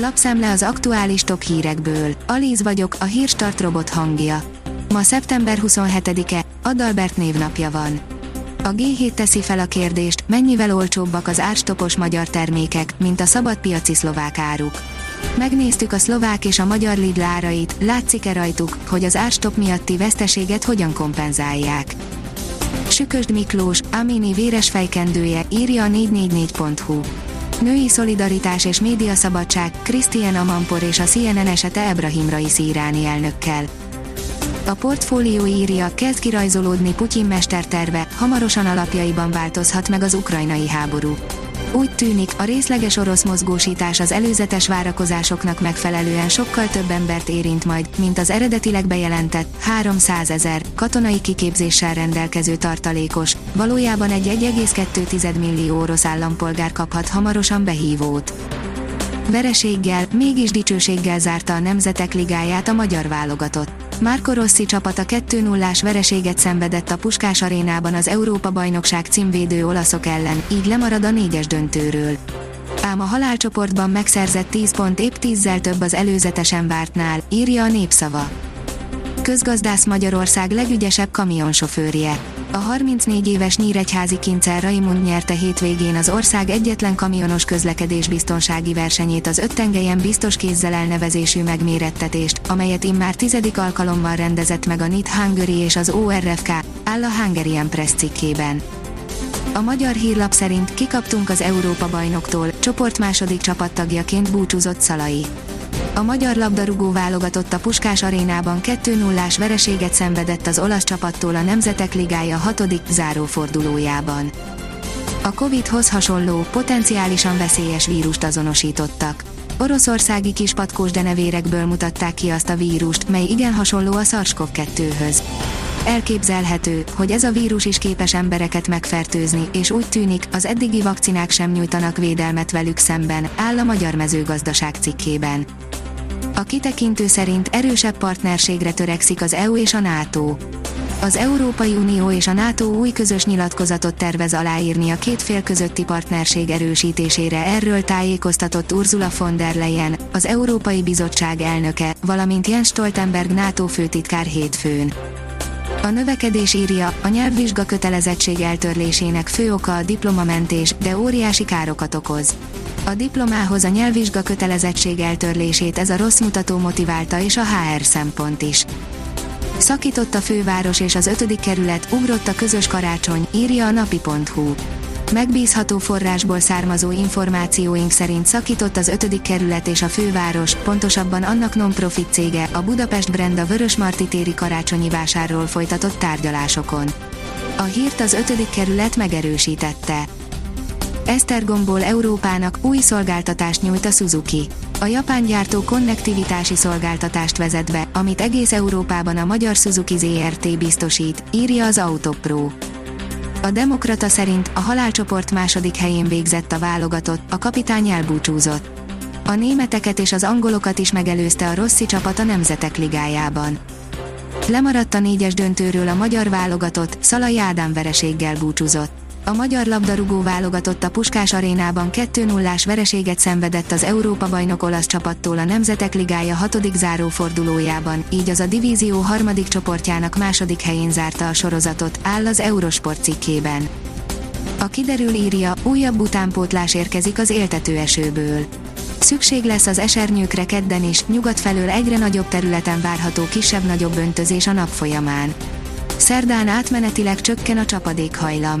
Lapszemle az aktuális top hírekből. Alíz vagyok, a hírstart robot hangja. Ma szeptember 27-e, Adalbert névnapja van. A G7 teszi fel a kérdést, mennyivel olcsóbbak az árstopos magyar termékek, mint a szabadpiaci szlovák áruk. Megnéztük a szlovák és a magyar Lidl árait, látszik-e rajtuk, hogy az árstop miatti veszteséget hogyan kompenzálják. Sükösd Miklós, Amini véres fejkendője, írja a 444.hu. Női szolidaritás és médiaszabadság, Christian Amampor és a CNN esete Ebrahim Raisi iráni elnökkel. A portfólió írja, kezd kirajzolódni Putyin mesterterve, hamarosan alapjaiban változhat meg az ukrajnai háború. Úgy tűnik, a részleges orosz mozgósítás az előzetes várakozásoknak megfelelően sokkal több embert érint majd, mint az eredetileg bejelentett 300 ezer katonai kiképzéssel rendelkező tartalékos, valójában egy 1,2 millió orosz állampolgár kaphat hamarosan behívót. Vereséggel, mégis dicsőséggel zárta a Nemzetek Ligáját a magyar válogatott. Márko Rossi csapata 2-0-ás vereséget szenvedett a Puskás arénában az Európa-bajnokság címvédő olaszok ellen, így lemarad a négyes döntőről. Ám a halálcsoportban megszerzett 10 pont épp 10-zel több az előzetesen vártnál, írja a népszava. Közgazdász Magyarország legügyesebb kamionsofőrje. A 34 éves nyíregyházi Kincel Raimund nyerte hétvégén az ország egyetlen kamionos közlekedésbiztonsági versenyét az öt tengelyen biztos kézzel elnevezésű megmérettetést, amelyet immár tizedik alkalommal rendezett meg a NIT Hungary és az ORFK, áll a Hungarian Press cikkében. A magyar hírlap szerint kikaptunk az Európa bajnoktól, csoport második csapattagjaként búcsúzott Szalai. A magyar labdarúgó válogatott a Puskás arénában 2-0-ás vereséget szenvedett az olasz csapattól a Nemzetek Ligája hatodik zárófordulójában. A Covid-hoz hasonló, potenciálisan veszélyes vírust azonosítottak. Oroszországi kispatkós denevérekből mutatták ki azt a vírust, mely igen hasonló a SARS-CoV-2-höz. Elképzelhető, hogy ez a vírus is képes embereket megfertőzni, és úgy tűnik, az eddigi vakcinák sem nyújtanak védelmet velük szemben, áll a Magyar Mezőgazdaság cikkében. A kitekintő szerint erősebb partnerségre törekszik az EU és a NATO. Az Európai Unió és a NATO új közös nyilatkozatot tervez aláírni a két fél közötti partnerség erősítésére erről tájékoztatott Ursula von der Leyen, az Európai Bizottság elnöke, valamint Jens Stoltenberg NATO főtitkár hétfőn. A növekedés írja, a nyelvvizsga kötelezettség eltörlésének fő oka a diplomamentés, de óriási károkat okoz. A diplomához a nyelvvizsga kötelezettség eltörlését ez a rossz mutató motiválta és a HR szempont is. Szakított a főváros és az ötödik kerület, ugrott a közös karácsony, írja a napi.hu. Megbízható forrásból származó információink szerint szakított az ötödik kerület és a főváros, pontosabban annak non-profit cége, a Budapest Brand a Vörösmarty téri karácsonyi vásárról folytatott tárgyalásokon. A hírt az ötödik kerület megerősítette. Esztergomból Európának új szolgáltatást nyújt a Suzuki. A japán gyártó konnektivitási szolgáltatást vezet be, amit egész Európában a magyar Suzuki ZRT biztosít, írja az Autopro. A Demokrata szerint a halálcsoport második helyén végzett a válogatott, a kapitány elbúcsúzott. A németeket és az angolokat is megelőzte a Rossi csapat a Nemzetek Ligájában. Lemaradt a négyes döntőről a magyar válogatott, Szalai Ádám vereséggel búcsúzott. A magyar labdarúgó válogatott a Puskás arénában 2-0-ás vereséget szenvedett az Európa-bajnok olasz csapattól a Nemzetek Ligája hatodik zárófordulójában, így az a divízió harmadik csoportjának második helyén zárta a sorozatot, áll az Eurosport cikkében. A kiderül írja, újabb utánpótlás érkezik az éltető esőből. Szükség lesz az esernyőkre kedden is, nyugat felől egyre nagyobb területen várható kisebb-nagyobb öntözés a nap folyamán. Szerdán átmenetileg csökken a csapadékhajlam.